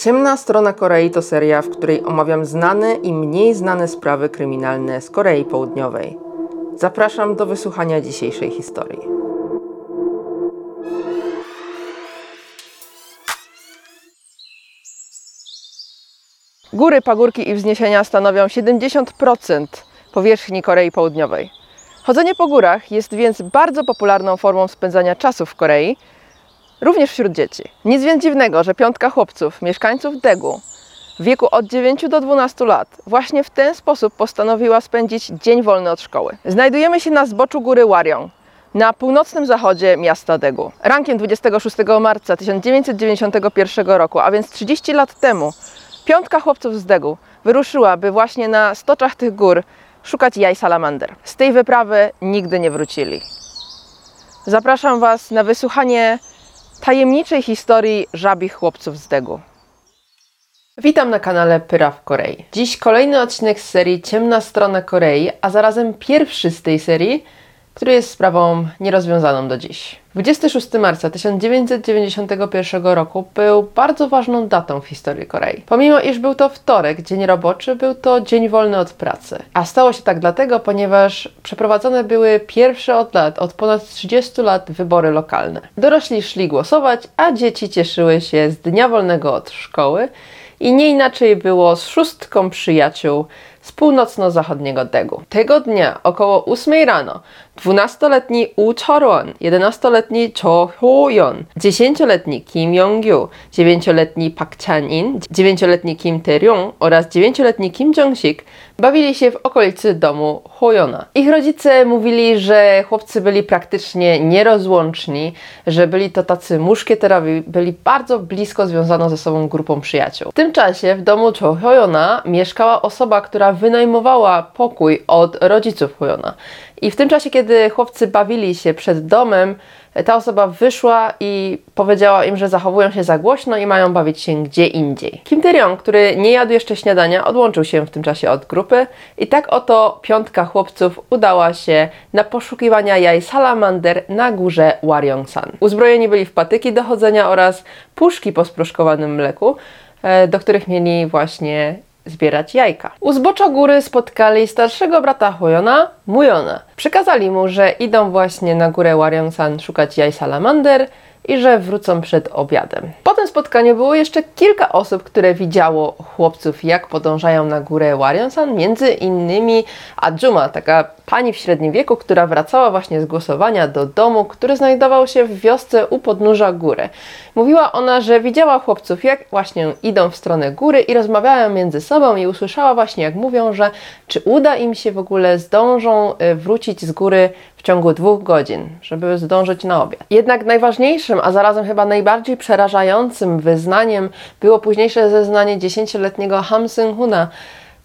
Ciemna strona Korei to seria, w której omawiam znane i mniej znane sprawy kryminalne z Korei Południowej. Zapraszam do wysłuchania dzisiejszej historii. Góry, pagórki i wzniesienia stanowią 70% powierzchni Korei Południowej. Chodzenie po górach jest więc bardzo popularną formą spędzania czasu w Korei, również wśród dzieci. Nic więc dziwnego, że piątka chłopców, mieszkańców Daegu, w wieku od 9 do 12 lat, właśnie w ten sposób postanowiła spędzić dzień wolny od szkoły. Znajdujemy się na zboczu góry Wariong, na północnym zachodzie miasta Daegu. Rankiem 26 marca 1991 roku, a więc 30 lat temu, piątka chłopców z Daegu wyruszyła, by właśnie na stoczach tych gór szukać jaj salamander. Z tej wyprawy nigdy nie wrócili. Zapraszam Was na wysłuchanie tajemniczej historii żabich chłopców z Degu. Witam na kanale Pyra w Korei. Dziś kolejny odcinek z serii Ciemna strona Korei, a zarazem pierwszy z tej serii, który jest sprawą nierozwiązaną do dziś. 26 marca 1991 roku był bardzo ważną datą w historii Korei. Pomimo iż był to wtorek, dzień roboczy, był to dzień wolny od pracy. A stało się tak dlatego, ponieważ przeprowadzone były pierwsze od lat, od ponad 30 lat wybory lokalne. Dorośli szli głosować, a dzieci cieszyły się z dnia wolnego od szkoły i nie inaczej było z szóstką przyjaciół z północno-zachodniego Daegu. Tego dnia około 8 rano 12-letni Wu Chorwon, 11-letni Cho Hyo-yeon, 10-letni Kim Yong-gyu, 9-letni Park Chan-in, 9-letni Kim Tae-ryong oraz 9-letni Kim Jong-sik bawili się w okolicy domu Hoyona. Ich rodzice mówili, że chłopcy byli praktycznie nierozłączni, że byli to tacy muszkieterowie, byli bardzo blisko związaną ze sobą grupą przyjaciół. W tym czasie w domu Cho Hoyona mieszkała osoba, która wynajmowała pokój od rodziców Hoyona. I w tym czasie, kiedy chłopcy bawili się przed domem, ta osoba wyszła i powiedziała im, że zachowują się za głośno i mają bawić się gdzie indziej. Kim Tae-ryong, który nie jadł jeszcze śniadania, odłączył się w tym czasie od grupy i tak oto piątka chłopców udała się na poszukiwania jaj salamander na górze Waryong-san. Uzbrojeni byli w patyki do chodzenia oraz puszki po sproszkowanym mleku, e, do których mieli właśnie zbierać jajka. U zbocza góry spotkali starszego brata Huyona, Mujona. Przekazali mu, że idą właśnie na górę Waryong-san szukać jaj salamander i że wrócą przed obiadem. Po tym spotkaniu było jeszcze kilka osób, które widziało chłopców, jak podążają na górę Waryong-san, między innymi Adjuma, taka pani w średnim wieku, która wracała właśnie z głosowania do domu, który znajdował się w wiosce u podnóża góry. Mówiła ona, że widziała chłopców, jak właśnie idą w stronę góry i rozmawiają między sobą i usłyszała właśnie, jak mówią, że czy uda im się w ogóle zdążą y, wrócić z góry w ciągu dwóch godzin, żeby zdążyć na obiad. Jednak najważniejszym, a zarazem chyba najbardziej przerażającym wyznaniem było późniejsze zeznanie dziesięcioletniego Ham Seung-huna,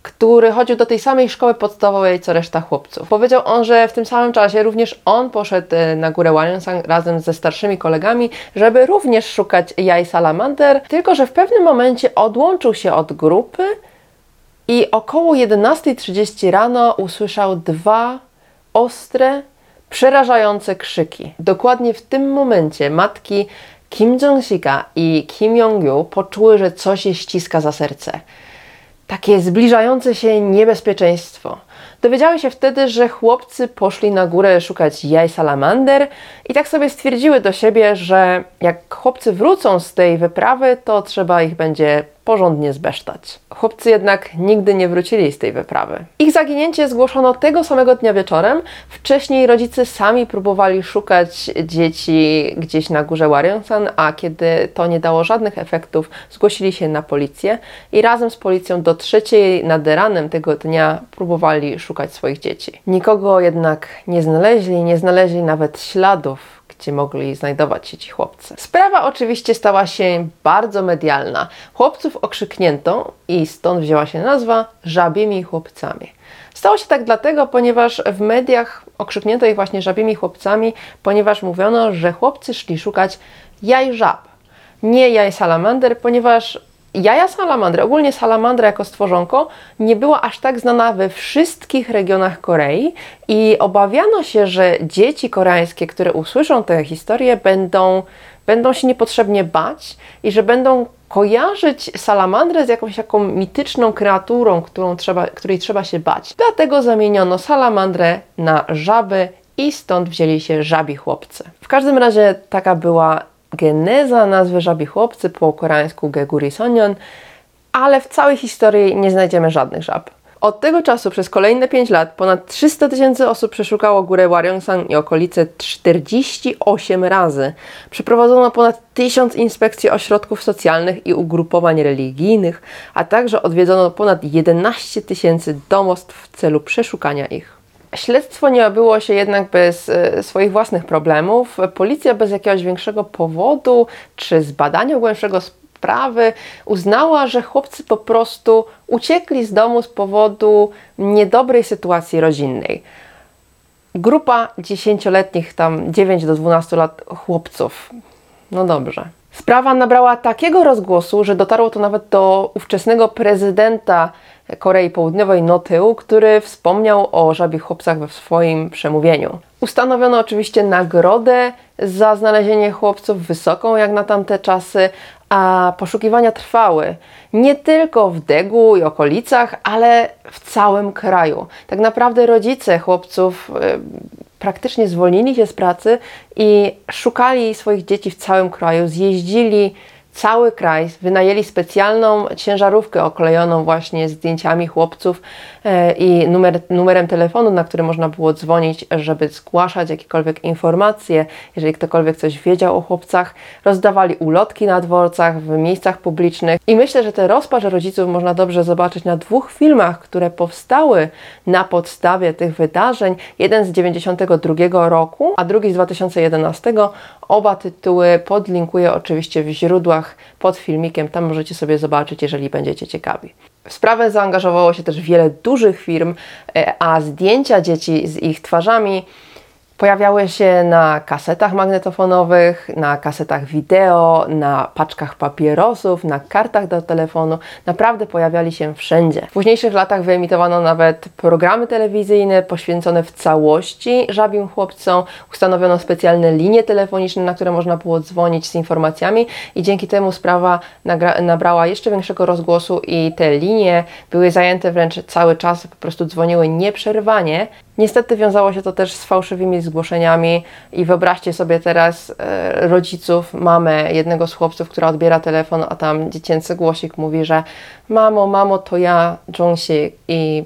który chodził do tej samej szkoły podstawowej co reszta chłopców. Powiedział on, że w tym samym czasie również on poszedł e, na górę Wanyonsang razem ze starszymi kolegami, żeby również szukać jaj salamander, tylko że w pewnym momencie odłączył się od grupy i około 11.30 rano usłyszał dwa ostre, przerażające krzyki. Dokładnie w tym momencie matki Kim Jong-sika i Kim Jong-yu poczuły, że coś je ściska za serce takie zbliżające się niebezpieczeństwo. Dowiedziały się wtedy, że chłopcy poszli na górę szukać jaj salamander i tak sobie stwierdziły do siebie, że jak chłopcy wrócą z tej wyprawy, to trzeba ich będzie porządnie zbesztać. Chłopcy jednak nigdy nie wrócili z tej wyprawy. Ich zaginięcie zgłoszono tego samego dnia wieczorem. Wcześniej rodzice sami próbowali szukać dzieci gdzieś na górze Warrington, a kiedy to nie dało żadnych efektów, zgłosili się na policję i razem z policją do trzeciej nad ranem tego dnia próbowali szukać swoich dzieci. Nikogo jednak nie znaleźli, nie znaleźli nawet śladów gdzie mogli znajdować się ci chłopcy. Sprawa oczywiście stała się bardzo medialna. Chłopców okrzyknięto i stąd wzięła się nazwa żabimi chłopcami. Stało się tak dlatego, ponieważ w mediach okrzyknięto ich właśnie żabimi chłopcami, ponieważ mówiono, że chłopcy szli szukać jaj żab, nie jaj salamander, ponieważ jaja salamandry, ogólnie salamandra jako stworzonko, nie była aż tak znana we wszystkich regionach Korei i obawiano się, że dzieci koreańskie, które usłyszą tę historię, będą będą się niepotrzebnie bać i że będą kojarzyć salamandrę z jakąś taką mityczną kreaturą, którą trzeba, której trzeba się bać. Dlatego zamieniono salamandrę na żaby i stąd wzięli się żabi chłopcy. W każdym razie taka była geneza nazwy żabi chłopcy po koreańsku Geguri Sonyeon, ale w całej historii nie znajdziemy żadnych żab. Od tego czasu przez kolejne 5 lat ponad 300 tysięcy osób przeszukało górę Waryongsang i okolice 48 razy. Przeprowadzono ponad 1000 inspekcji ośrodków socjalnych i ugrupowań religijnych, a także odwiedzono ponad 11 tysięcy domostw w celu przeszukania ich. Śledztwo nie obyło się jednak bez e, swoich własnych problemów. Policja bez jakiegoś większego powodu czy zbadania głębszego sprawy uznała, że chłopcy po prostu uciekli z domu z powodu niedobrej sytuacji rodzinnej. Grupa dziesięcioletnich, tam 9 do 12 lat chłopców. No dobrze. Sprawa nabrała takiego rozgłosu, że dotarło to nawet do ówczesnego prezydenta Korei Południowej Notył, który wspomniał o żabich chłopcach we swoim przemówieniu. Ustanowiono oczywiście nagrodę za znalezienie chłopców wysoką jak na tamte czasy, a poszukiwania trwały nie tylko w Degu i okolicach, ale w całym kraju. Tak naprawdę rodzice chłopców y, praktycznie zwolnili się z pracy i szukali swoich dzieci w całym kraju, zjeździli cały kraj, wynajęli specjalną ciężarówkę oklejoną właśnie zdjęciami chłopców i numer, numerem telefonu, na który można było dzwonić, żeby zgłaszać jakiekolwiek informacje, jeżeli ktokolwiek coś wiedział o chłopcach. Rozdawali ulotki na dworcach, w miejscach publicznych i myślę, że te rozpacz rodziców można dobrze zobaczyć na dwóch filmach, które powstały na podstawie tych wydarzeń. Jeden z 92 roku, a drugi z 2011. Oba tytuły podlinkuję oczywiście w źródłach pod filmikiem, tam możecie sobie zobaczyć, jeżeli będziecie ciekawi. W sprawę zaangażowało się też wiele dużych firm, e, a zdjęcia dzieci z ich twarzami Pojawiały się na kasetach magnetofonowych, na kasetach wideo, na paczkach papierosów, na kartach do telefonu. Naprawdę pojawiali się wszędzie. W późniejszych latach wyemitowano nawet programy telewizyjne poświęcone w całości żabim chłopcom. Ustanowiono specjalne linie telefoniczne, na które można było dzwonić z informacjami i dzięki temu sprawa nabrała jeszcze większego rozgłosu i te linie były zajęte wręcz cały czas, po prostu dzwoniły nieprzerwanie. Niestety wiązało się to też z fałszywymi zgłoszeniami i wyobraźcie sobie teraz e, rodziców, mamę jednego z chłopców, która odbiera telefon, a tam dziecięcy głosik mówi, że mamo, mamo, to ja, Jongsik i,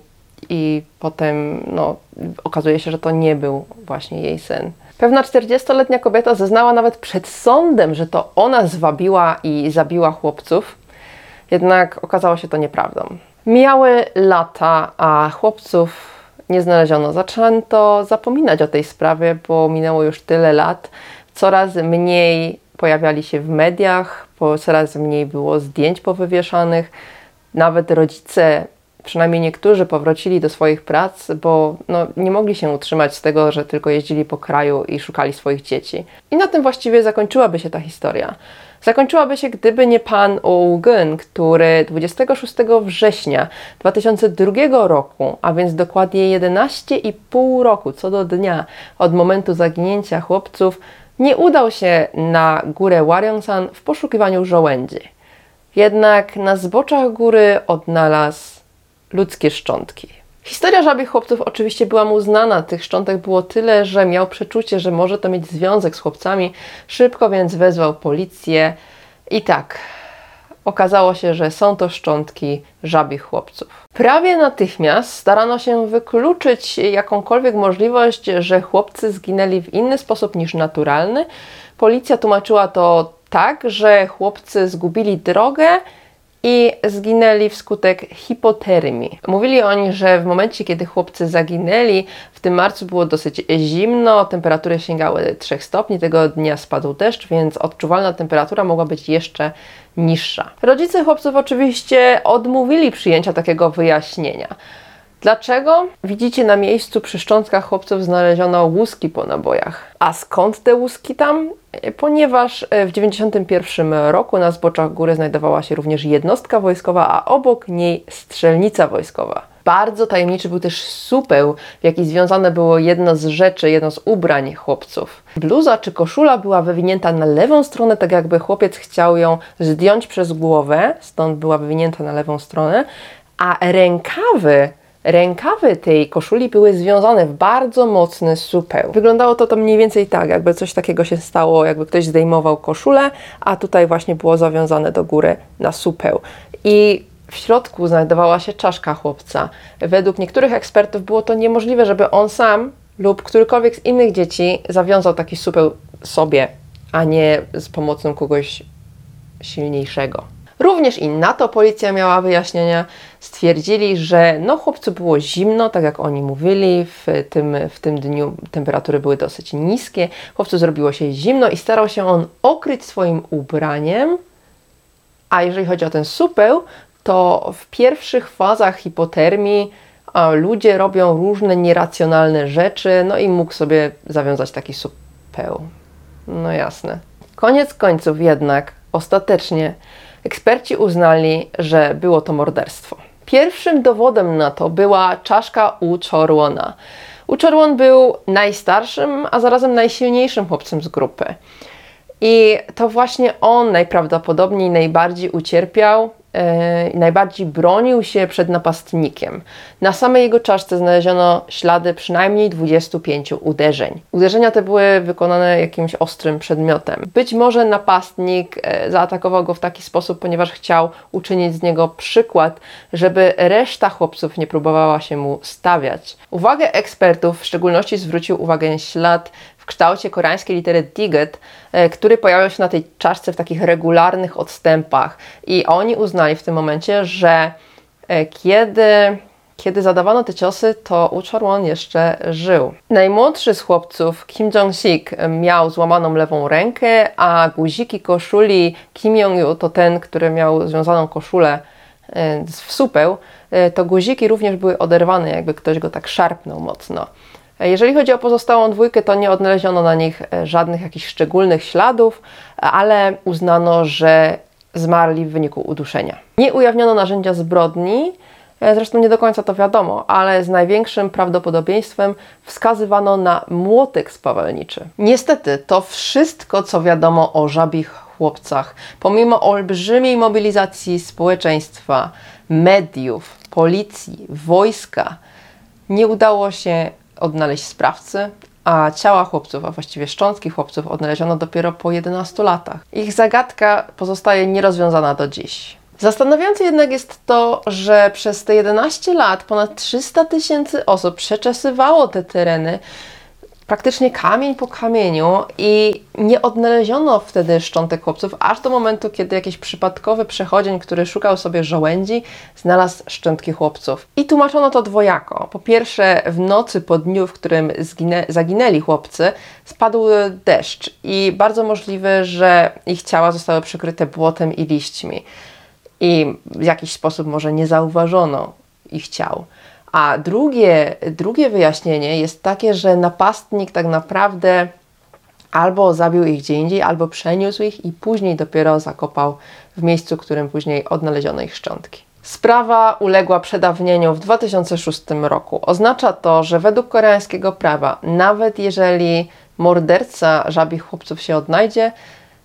i potem no, okazuje się, że to nie był właśnie jej syn. Pewna 40-letnia kobieta zeznała nawet przed sądem, że to ona zwabiła i zabiła chłopców, jednak okazało się to nieprawdą. Mijały lata, a chłopców nie znaleziono. Zaczęto zapominać o tej sprawie, bo minęło już tyle lat. Coraz mniej pojawiali się w mediach, bo coraz mniej było zdjęć powywieszanych. Nawet rodzice, przynajmniej niektórzy, powrócili do swoich prac, bo no, nie mogli się utrzymać z tego, że tylko jeździli po kraju i szukali swoich dzieci. I na tym właściwie zakończyłaby się ta historia. Zakończyłaby się, gdyby nie pan Ougen, który 26 września 2002 roku, a więc dokładnie 11,5 roku co do dnia od momentu zaginięcia chłopców, nie udał się na górę Warionsan w poszukiwaniu żołędzi. Jednak na zboczach góry odnalazł ludzkie szczątki. Historia żabich chłopców oczywiście była mu znana. Tych szczątek było tyle, że miał przeczucie, że może to mieć związek z chłopcami. Szybko więc wezwał policję. I tak, okazało się, że są to szczątki żabich chłopców. Prawie natychmiast starano się wykluczyć jakąkolwiek możliwość, że chłopcy zginęli w inny sposób niż naturalny. Policja tłumaczyła to tak, że chłopcy zgubili drogę i zginęli wskutek hipotermii. Mówili oni, że w momencie, kiedy chłopcy zaginęli, w tym marcu było dosyć zimno, temperatury sięgały 3 stopni, tego dnia spadł deszcz, więc odczuwalna temperatura mogła być jeszcze niższa. Rodzice chłopców oczywiście odmówili przyjęcia takiego wyjaśnienia. Dlaczego? Widzicie na miejscu przy szczątkach chłopców znaleziono łuski po nabojach. A skąd te łuski tam? Ponieważ e, w 1991 roku na zboczach góry znajdowała się również jednostka wojskowa, a obok niej strzelnica wojskowa. Bardzo tajemniczy był też supeł, w jaki związane było jedno z rzeczy, jedno z ubrań chłopców. Bluza czy koszula była wywinięta na lewą stronę, tak jakby chłopiec chciał ją zdjąć przez głowę, stąd była wywinięta na lewą stronę, a rękawy Rękawy tej koszuli były związane w bardzo mocny supeł. Wyglądało to to mniej więcej tak, jakby coś takiego się stało, jakby ktoś zdejmował koszulę, a tutaj właśnie było zawiązane do góry na supeł. I w środku znajdowała się czaszka chłopca. Według niektórych ekspertów było to niemożliwe, żeby on sam lub którykolwiek z innych dzieci zawiązał taki supeł sobie, a nie z pomocą kogoś silniejszego. Również i na to policja miała wyjaśnienia. Stwierdzili, że no chłopcu było zimno, tak jak oni mówili, w tym, w tym dniu temperatury były dosyć niskie. Chłopcu zrobiło się zimno i starał się on okryć swoim ubraniem. A jeżeli chodzi o ten supeł, to w pierwszych fazach hipotermii ludzie robią różne nieracjonalne rzeczy, no i mógł sobie zawiązać taki supeł. No jasne. Koniec końców jednak, ostatecznie, eksperci uznali, że było to morderstwo. Pierwszym dowodem na to była czaszka u Chorwona. U był najstarszym, a zarazem najsilniejszym chłopcem z grupy. I to właśnie on najprawdopodobniej najbardziej ucierpiał E, najbardziej bronił się przed napastnikiem. Na samej jego czaszce znaleziono ślady przynajmniej 25 uderzeń. Uderzenia te były wykonane jakimś ostrym przedmiotem. Być może napastnik e, zaatakował go w taki sposób, ponieważ chciał uczynić z niego przykład, żeby reszta chłopców nie próbowała się mu stawiać. Uwagę ekspertów w szczególności zwrócił uwagę ślad kształcie koreańskiej litery Diget, e, który pojawiał się na tej czaszce w takich regularnych odstępach. I oni uznali w tym momencie, że e, kiedy kiedy zadawano te ciosy, to Uchorwon jeszcze żył. Najmłodszy z chłopców, Kim Jong-sik, miał złamaną lewą rękę, a guziki koszuli Kim Jong-yu to ten, który miał związaną koszulę e, w supeł, to guziki również były oderwane, jakby ktoś go tak szarpnął mocno. Jeżeli chodzi o pozostałą dwójkę, to nie odnaleziono na nich e, żadnych jakichś szczególnych śladów, ale uznano, że zmarli w wyniku uduszenia. Nie ujawniono narzędzia zbrodni, e, zresztą nie do końca to wiadomo, ale z największym prawdopodobieństwem wskazywano na młotek spawalniczy. Niestety, to wszystko, co wiadomo o żabich chłopcach, pomimo olbrzymiej mobilizacji społeczeństwa, mediów, policji, wojska, nie udało się odnaleźć sprawcy, a ciała chłopców, a właściwie szczątki chłopców odnaleziono dopiero po 11 latach. Ich zagadka pozostaje nierozwiązana do dziś. Zastanawiające jednak jest to, że przez te 11 lat ponad 300 tysięcy osób przeczesywało te tereny, praktycznie kamień po kamieniu i nie odnaleziono wtedy szczątek chłopców, aż do momentu, kiedy jakiś przypadkowy przechodzień, który szukał sobie żołędzi, znalazł szczątki chłopców. I tłumaczono to dwojako. Po pierwsze, w nocy po dniu, w którym zginę, zaginęli chłopcy, spadł deszcz i bardzo możliwe, że ich ciała zostały przykryte błotem i liśćmi. I w jakiś sposób może nie zauważono ich ciał. A drugie, drugie wyjaśnienie jest takie, że napastnik tak naprawdę albo zabił ich gdzie indziej, albo przeniósł ich i później dopiero zakopał w miejscu, w którym później odnaleziono ich szczątki. Sprawa uległa przedawnieniu w 2006 roku. Oznacza to, że według koreańskiego prawa, nawet jeżeli morderca żabich chłopców się odnajdzie,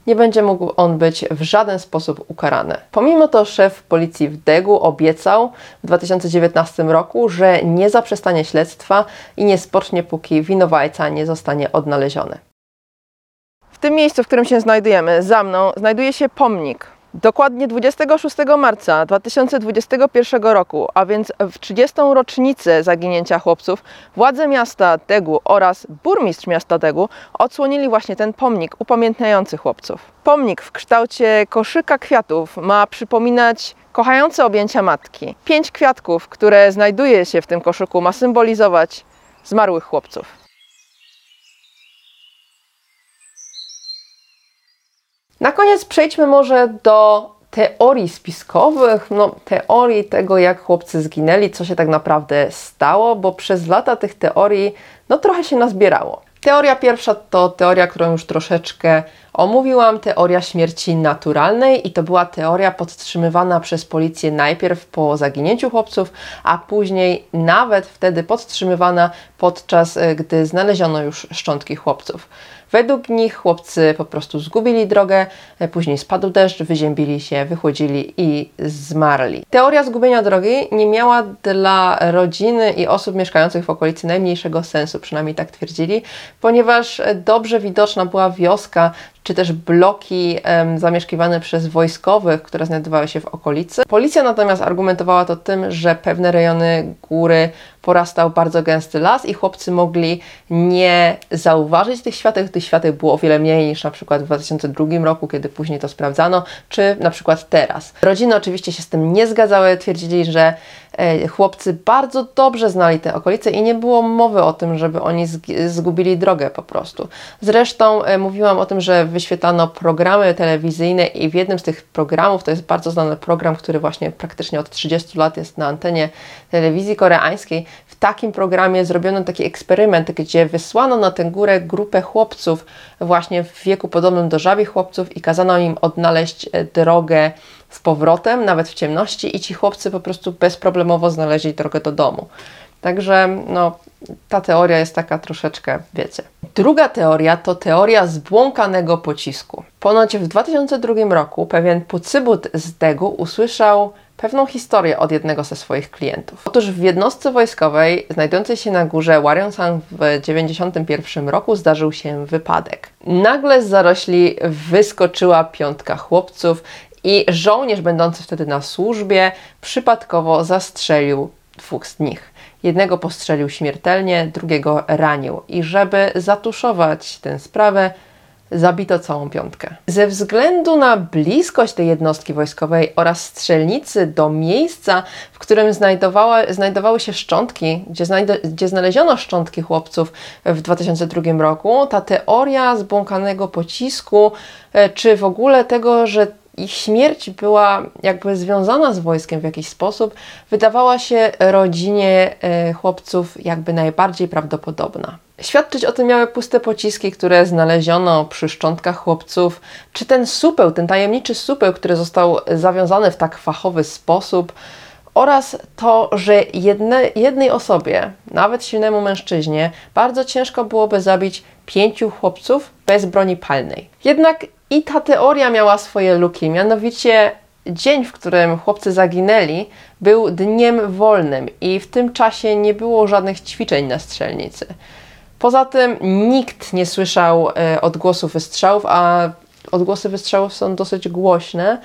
nie będzie mógł on być w żaden sposób ukarany. Pomimo to szef policji w Degu obiecał w 2019 roku, że nie zaprzestanie śledztwa i nie spocznie, póki winowajca nie zostanie odnaleziony. W tym miejscu, w którym się znajdujemy, za mną, znajduje się pomnik Dokładnie 26 marca 2021 roku, a więc w 30. rocznicę zaginięcia chłopców, władze miasta Tegu oraz burmistrz miasta Tegu odsłonili właśnie ten pomnik upamiętniający chłopców. Pomnik w kształcie koszyka kwiatów ma przypominać kochające objęcia matki. Pięć kwiatków, które znajduje się w tym koszyku, ma symbolizować zmarłych chłopców. Na koniec przejdźmy może do teorii spiskowych, no, teorii tego, jak chłopcy zginęli, co się tak naprawdę stało, bo przez lata tych teorii no, trochę się nazbierało. Teoria pierwsza to teoria, którą już troszeczkę omówiłam, teoria śmierci naturalnej i to była teoria podtrzymywana przez policję najpierw po zaginięciu chłopców, a później nawet wtedy podtrzymywana podczas e, gdy znaleziono już szczątki chłopców. Według nich chłopcy po prostu zgubili drogę, e, później spadł deszcz, wyziębili się, wychłodzili i zmarli. Teoria zgubienia drogi nie miała dla rodziny i osób mieszkających w okolicy najmniejszego sensu, przynajmniej tak twierdzili, ponieważ dobrze widoczna była wioska czy też bloki um, zamieszkiwane przez wojskowych, które znajdowały się w okolicy. Policja natomiast argumentowała to tym, że pewne rejony góry porastał bardzo gęsty las i chłopcy mogli nie zauważyć tych świateł. Tych świateł było o wiele mniej niż na przykład w 2002 roku, kiedy później to sprawdzano, czy na przykład teraz. Rodziny oczywiście się z tym nie zgadzały, twierdzili, że E, chłopcy bardzo dobrze znali te okolice i nie było mowy o tym, żeby oni zgubili drogę po prostu. Zresztą e, mówiłam o tym, że wyświetlano programy telewizyjne i w jednym z tych programów, to jest bardzo znany program, który właśnie praktycznie od 30 lat jest na antenie telewizji koreańskiej, w takim programie zrobiono taki eksperyment, gdzie wysłano na tę górę grupę chłopców właśnie w wieku podobnym do żabich chłopców i kazano im odnaleźć e, drogę z powrotem, nawet w ciemności i ci chłopcy po prostu bezproblemowo znaleźli drogę do domu. Także no, ta teoria jest taka troszeczkę, wiecie. Druga teoria to teoria zbłąkanego pocisku. Ponoć w 2002 roku pewien Pucybut z Degu usłyszał pewną historię od jednego ze swoich klientów. Otóż w jednostce wojskowej znajdującej się na górze Warionsan w 1991 roku zdarzył się wypadek. Nagle z zarośli wyskoczyła piątka chłopców i żołnierz będący wtedy na służbie przypadkowo zastrzelił dwóch z nich. Jednego postrzelił śmiertelnie, drugiego ranił. I żeby zatuszować tę sprawę, zabito całą piątkę. Ze względu na bliskość tej jednostki wojskowej oraz strzelnicy do miejsca, w którym znajdowały się szczątki, gdzie, gdzie znaleziono szczątki chłopców w 2002 roku, ta teoria zbłąkanego pocisku, e, czy w ogóle tego, że ich śmierć była jakby związana z wojskiem w jakiś sposób, wydawała się rodzinie e, chłopców jakby najbardziej prawdopodobna. Świadczyć o tym miały puste pociski, które znaleziono przy szczątkach chłopców, czy ten supeł, ten tajemniczy supeł, który został zawiązany w tak fachowy sposób, oraz to, że jedne, jednej osobie, nawet silnemu mężczyźnie, bardzo ciężko byłoby zabić pięciu chłopców bez broni palnej. Jednak i ta teoria miała swoje luki, mianowicie dzień, w którym chłopcy zaginęli, był dniem wolnym i w tym czasie nie było żadnych ćwiczeń na strzelnicy. Poza tym nikt nie słyszał e, odgłosów wystrzałów, a odgłosy wystrzałów są dosyć głośne.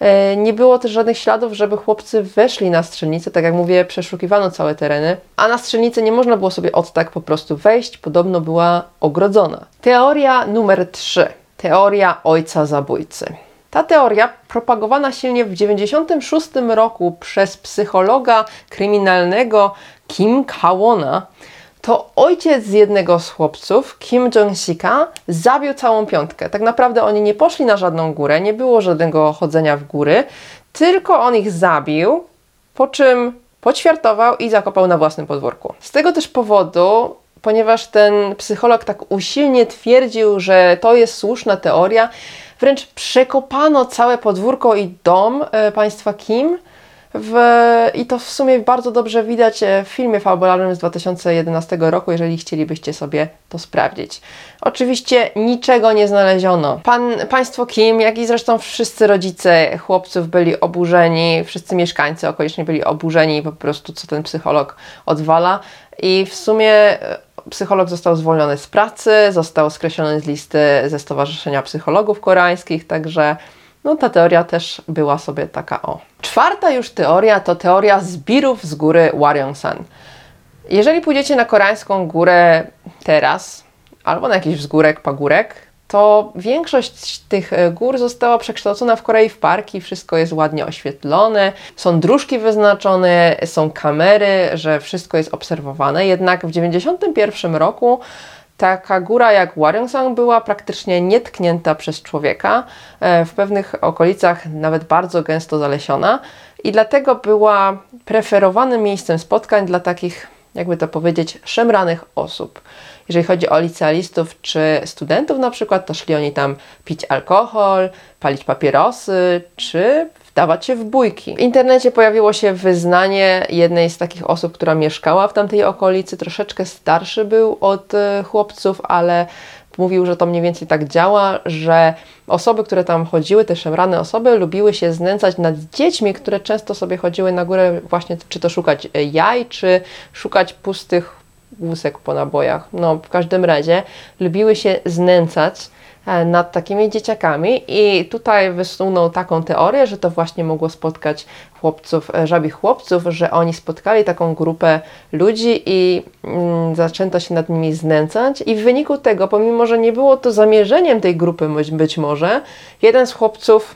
E, nie było też żadnych śladów, żeby chłopcy weszli na strzelnicę. Tak jak mówię, przeszukiwano całe tereny, a na strzelnicę nie można było sobie od tak po prostu wejść, podobno była ogrodzona. Teoria numer 3 teoria ojca zabójcy. Ta teoria, propagowana silnie w 1996 roku przez psychologa kryminalnego Kim Kawona, to ojciec jednego z chłopców, Kim Jong-sika, zabił całą piątkę. Tak naprawdę oni nie poszli na żadną górę, nie było żadnego chodzenia w góry, tylko on ich zabił, po czym poćwiartował i zakopał na własnym podwórku. Z tego też powodu ponieważ ten psycholog tak usilnie twierdził, że to jest słuszna teoria, wręcz przekopano całe podwórko i dom e, państwa Kim. W, I to w sumie bardzo dobrze widać e, w filmie fabularnym z 2011 roku, jeżeli chcielibyście sobie to sprawdzić. Oczywiście niczego nie znaleziono. Pan, państwo Kim, jak i zresztą wszyscy rodzice chłopców byli oburzeni, wszyscy mieszkańcy okoliczni byli oburzeni po prostu, co ten psycholog odwala. I w sumie e, psycholog został zwolniony z pracy, został skreślony z listy ze Stowarzyszenia Psychologów Koreańskich, także no, ta teoria też była sobie taka o. Czwarta już teoria to teoria zbirów z góry Waryeongsan. Jeżeli pójdziecie na koreańską górę teraz, albo na jakiś wzgórek, pagórek, to większość tych e, gór została przekształcona w Korei w parki, wszystko jest ładnie oświetlone, są dróżki wyznaczone, są kamery, że wszystko jest obserwowane. Jednak w 1991 roku taka góra jak Waryeongsan była praktycznie nietknięta przez człowieka, e, w pewnych okolicach nawet bardzo gęsto zalesiona i dlatego była preferowanym miejscem spotkań dla takich jakby to powiedzieć, szemranych osób. Jeżeli chodzi o licealistów czy studentów na przykład, to szli oni tam pić alkohol, palić papierosy, czy wdawać się w bójki. W internecie pojawiło się wyznanie jednej z takich osób, która mieszkała w tamtej okolicy, troszeczkę starszy był od e, chłopców, ale mówił, że to mniej więcej tak działa, że osoby, które tam chodziły, te szemrane osoby, lubiły się znęcać nad dziećmi, które często sobie chodziły na górę właśnie, czy to szukać e, jaj, czy szukać pustych łusek po nabojach. No, w każdym razie lubiły się znęcać nad takimi dzieciakami i tutaj wysunął taką teorię, że to właśnie mogło spotkać chłopców, e, żabich chłopców, że oni spotkali taką grupę ludzi i mm, zaczęto się nad nimi znęcać i w wyniku tego, pomimo że nie było to zamierzeniem tej grupy być, być może, jeden z chłopców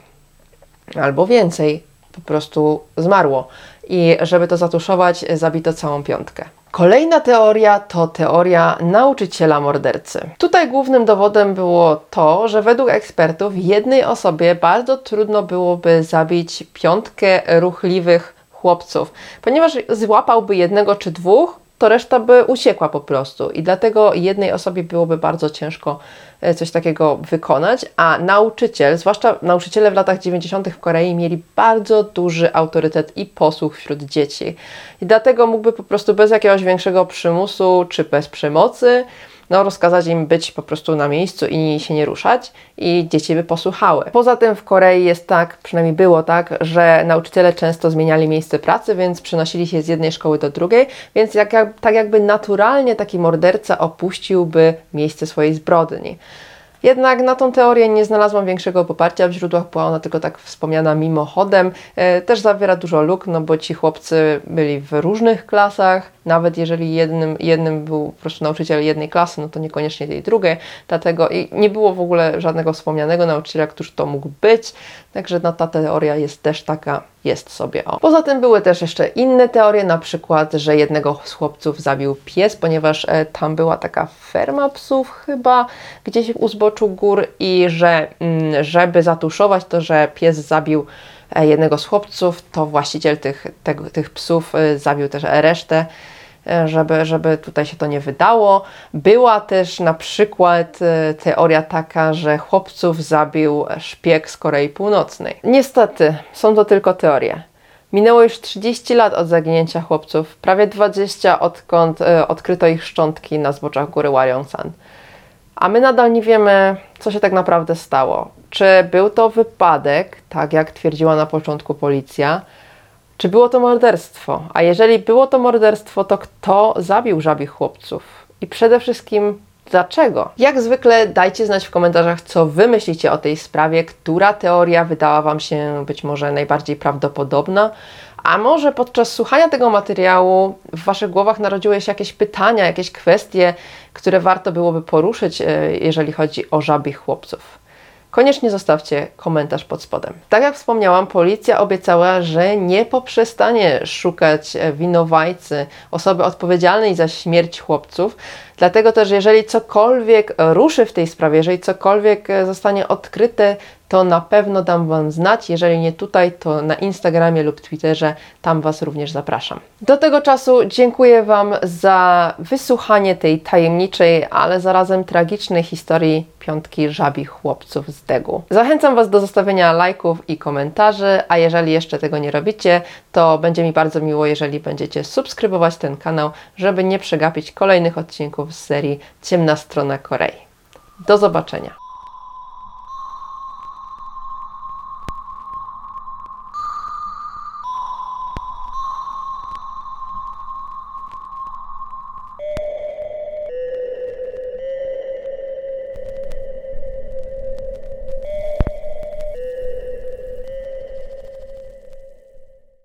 albo więcej po prostu zmarło i żeby to zatuszować, zabito całą piątkę. Kolejna teoria to teoria nauczyciela mordercy. Tutaj głównym dowodem było to, że według ekspertów jednej osobie bardzo trudno byłoby zabić piątkę ruchliwych chłopców, ponieważ złapałby jednego czy dwóch, to reszta by uciekła po prostu i dlatego jednej osobie byłoby bardzo ciężko e, coś takiego wykonać, a nauczyciel, zwłaszcza nauczyciele w latach 90. w Korei mieli bardzo duży autorytet i posłuch wśród dzieci i dlatego mógłby po prostu bez jakiegoś większego przymusu czy bez przemocy no, rozkazać im być po prostu na miejscu i się nie ruszać i dzieci by posłuchały. Poza tym w Korei jest tak, przynajmniej było tak, że nauczyciele często zmieniali miejsce pracy, więc przenosili się z jednej szkoły do drugiej, więc jak, tak jakby naturalnie taki morderca opuściłby miejsce swojej zbrodni. Jednak na tą teorię nie znalazłam większego poparcia w źródłach, była ona tylko tak wspomniana mimochodem. E, też zawiera dużo luk, no bo ci chłopcy byli w różnych klasach, nawet jeżeli jednym, jednym był po prostu nauczyciel jednej klasy, no to niekoniecznie tej drugiej, dlatego i nie było w ogóle żadnego wspomnianego nauczyciela, któż to mógł być, także no, ta teoria jest też taka, jest sobie o. Poza tym były też jeszcze inne teorie, na przykład, że jednego z chłopców zabił pies, ponieważ e, tam była taka ferma psów chyba, gdzieś u zboczu gór i że mm, żeby zatuszować to, że pies zabił e, jednego z chłopców, to właściciel tych, tego, tych psów e, zabił też resztę żeby, żeby tutaj się to nie wydało. Była też na przykład e, teoria taka, że chłopców zabił szpieg z Korei Północnej. Niestety, są to tylko teorie. Minęło już 30 lat od zaginięcia chłopców, prawie 20 odkąd e, odkryto ich szczątki na zboczach góry Warionsan. A my nadal nie wiemy, co się tak naprawdę stało. Czy był to wypadek, tak jak twierdziła na początku policja, czy było to morderstwo? A jeżeli było to morderstwo, to kto zabił żabich chłopców? I przede wszystkim dlaczego? Jak zwykle dajcie znać w komentarzach, co wy myślicie o tej sprawie, która teoria wydała wam się być może najbardziej prawdopodobna, a może podczas słuchania tego materiału w waszych głowach narodziły się jakieś pytania, jakieś kwestie, które warto byłoby poruszyć, e, jeżeli chodzi o żabich chłopców koniecznie zostawcie komentarz pod spodem. Tak jak wspomniałam, policja obiecała, że nie poprzestanie szukać winowajcy, osoby odpowiedzialnej za śmierć chłopców. Dlatego też, jeżeli cokolwiek ruszy w tej sprawie, jeżeli cokolwiek zostanie odkryte, to na pewno dam Wam znać. Jeżeli nie tutaj, to na Instagramie lub Twitterze, tam Was również zapraszam. Do tego czasu dziękuję Wam za wysłuchanie tej tajemniczej, ale zarazem tragicznej historii piątki żabich chłopców z Degu. Zachęcam Was do zostawienia lajków i komentarzy, a jeżeli jeszcze tego nie robicie, to będzie mi bardzo miło, jeżeli będziecie subskrybować ten kanał, żeby nie przegapić kolejnych odcinków z serii Ciemna Strona Korei. Do zobaczenia.